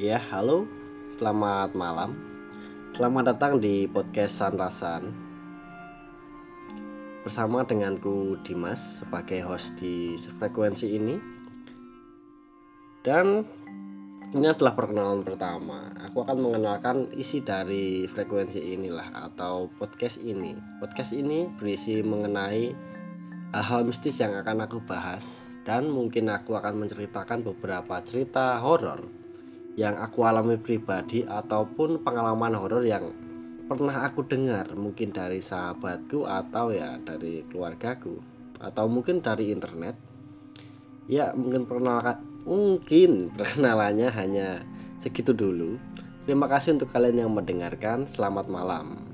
Ya, halo. Selamat malam. Selamat datang di podcast Sanrasan. Bersama denganku Dimas sebagai host di frekuensi ini. Dan ini adalah perkenalan pertama. Aku akan mengenalkan isi dari frekuensi inilah atau podcast ini. Podcast ini berisi mengenai hal-hal mistis yang akan aku bahas dan mungkin aku akan menceritakan beberapa cerita horor yang aku alami pribadi ataupun pengalaman horor yang pernah aku dengar mungkin dari sahabatku atau ya dari keluargaku atau mungkin dari internet. Ya mungkin perkenalkan mungkin perkenalannya hanya segitu dulu. Terima kasih untuk kalian yang mendengarkan. Selamat malam